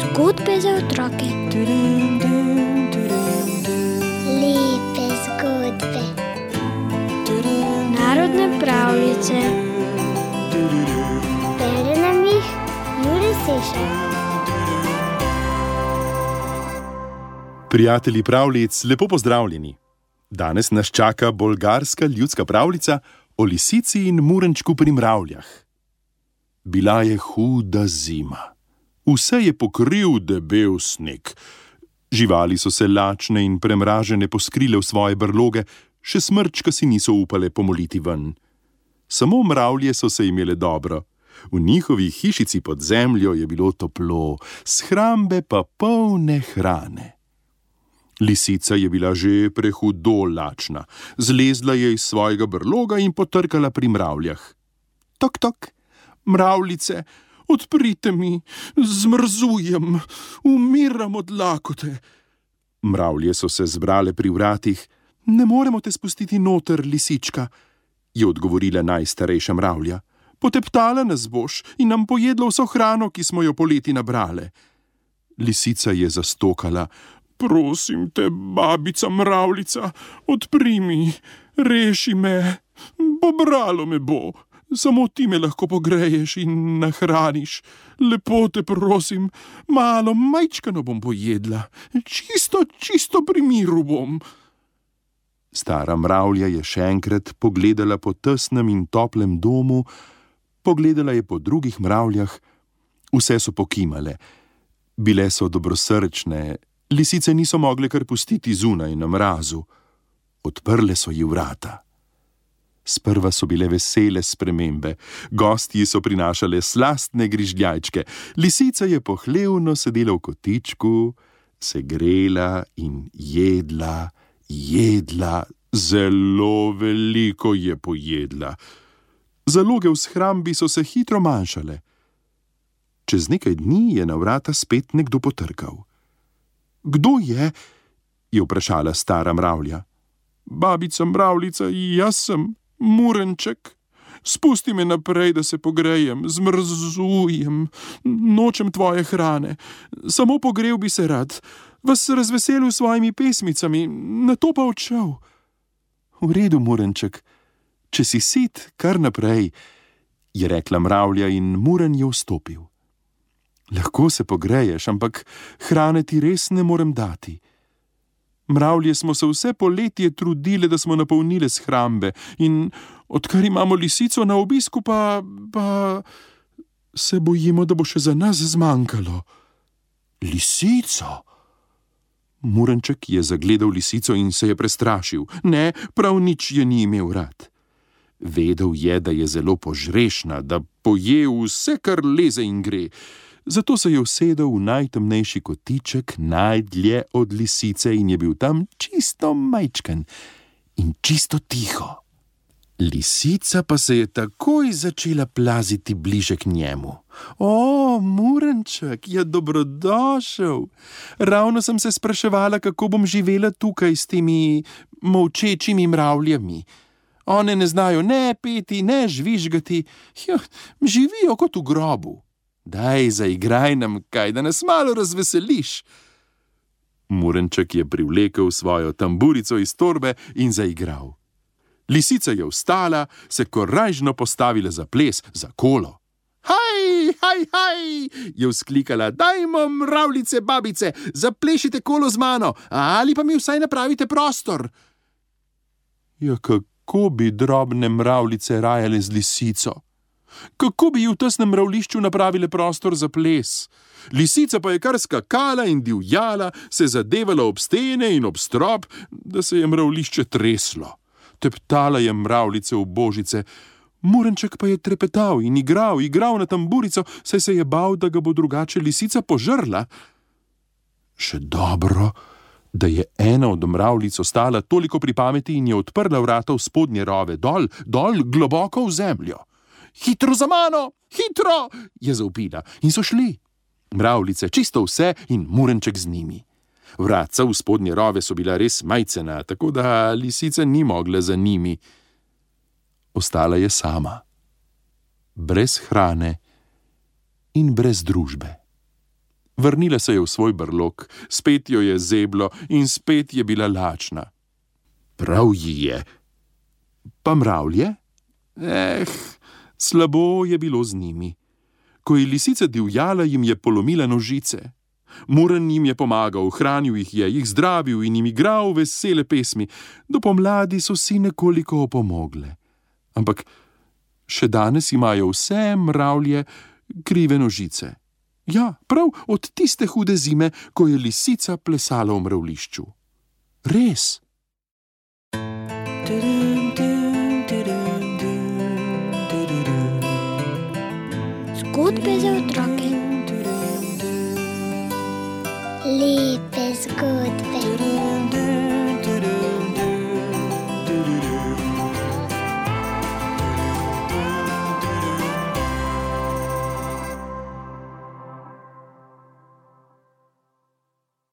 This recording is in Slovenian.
Zgodbe za otroke. Lepe zgodbe. Narodne pravljice. Bere nam jih Juri Sešar. Prijatelji pravljic, lepo pozdravljeni. Danes nas čaka bolgarska ljudska pravljica o lisici in murenčku pri mravljah. Bila je huda zima. Vse je pokril debel sneg. Živali so se lačne in premražene poskrile v svoje brloge, še smrčka si niso upale pomoliti ven. Samo mravlje so se imele dobro. V njihovi hišici pod zemljo je bilo toplo, shrambe pa polne hrane. Lisica je bila že prehudo lačna, zlezla je iz svojega brloga in potrkala pri mravljah. Tok, tok, mravljice, odprite mi, zmrzujem, umiram od lakote. Mravlje so se zbrale pri vratih. Ne moremo te spustiti noter, lisička, je odgovorila najstarejša mravlja. Poteptala nas boš in nam pojedla vso hrano, ki smo jo poleti nabrale. Lisica je zastokala. Prosim te, babica mravljica, odpri mi, reši me, pobralo me bo. Samo ti me lahko pogreješ in nahraniš. Lepo te prosim, malo majčkano bom pojedla, čisto, čisto pri miru bom. Stara mravlja je še enkrat pogledala po tesnem in toplem domu, pogledala je po drugih mravljah, vse so pokimale. Bile so dobrosrčne, lisice niso mogle kar pustiti zunaj na mrazu. Odprle so ji vrata. Sprva so bile vesele spremembe, gostji so prinašale slastne grižljajčke, lisica je pohlevno sedela v kotičku, se grela in jedla, jedla, zelo veliko je pojedla. Zaloge v shrambi so se hitro manjšale. Čez nekaj dni je na vrata spet nekdo potrkal. Kdo je? je vprašala stara mravlja. Babica mravljica, jaz sem, murenček. Spusti me naprej, da se pogrejem, zmrzujem, nočem tvoje hrane. Samo pogrel bi se rad, vas razveselil s svojimi pesmicami, na to pa odšel. V redu, murenček, če si sit, kar naprej, je rekla mravlja in muren je vstopil. Lahko se pogreješ, ampak hrane ti res ne morem dati. Mravlje smo se vse poletje trudile, da smo napolnile shrambe, in odkar imamo lisico na obisku, pa, pa se bojimo, da bo še za nas zmanjkalo. Lisico? Murenček je zagledal lisico in se je prestrašil. Ne, prav nič je ni imel rad. Vedel je, da je zelo požrešna, da poje vse, kar leze in gre. Zato se je usedel v najtemnejši kotiček, najdlje od lisice in je bil tam čisto majčken in čisto tiho. Lisica pa se je takoj začela plaziti bliže k njemu. O, murenček, je dobrodošel. Ravno sem se spraševala, kako bom živela tukaj s temi molčečimi mravljami. One ne znajo ne peti, ne žvižgati, jo, živijo kot v grobu. Daj, zaigraj nam kaj, da nas malo razveseliš. Murenček je privlekel svojo tamburico iz torbe in zaigral. Lisica je vstala, se korajžno postavila za ples, za kolo. Haj, haj, haj, je vzklikala, dajmo mravljice, babice, zaplešite kolo z mano, ali pa mi vsaj napravite prostor. Ja, kako bi drobne mravljice rajale z lisico? Kako bi v tesnem mravlišču napravile prostor za ples? Lisica pa je kar skakala in divjala, se zadevala ob stene in ob strop, da se je mravlišče treslo. Teptala je mravljice v božice, Murenček pa je trepetal in igral, igral na tamburico, saj se je bal, da ga bo drugače lisica požrla. Še dobro, da je ena od mravljic ostala toliko pri pameti in je odprla vrata v spodnje rove, dol, dol, globoko v zemljo. Hitro za mano, hitro, je zaupila in so šli. Mravljice, čisto vse in murenček z njimi. Vratca v spodnje rove so bila res majcena, tako da lisica ni mogla za njimi. Ostala je sama. brez hrane in brez družbe. Vrnila se je v svoj brlog, spet jo je zeblo in spet je bila lačna. Prav ji je. Pa mravlje? Eh, slabo je bilo z njimi. Ko je lisica divjala, jim je polomila nožice. Muren jim je pomagal, hranil jih je, jih zdravil in jim igral vesele pesmi, do pomladi so si nekoliko opomogle. Ampak še danes imajo vse mravlje krive nožice. Ja, prav od tiste hude zime, ko je lisica plesala v mravlišču. Res. Zgodbe za otroke. Lepe zgodbe.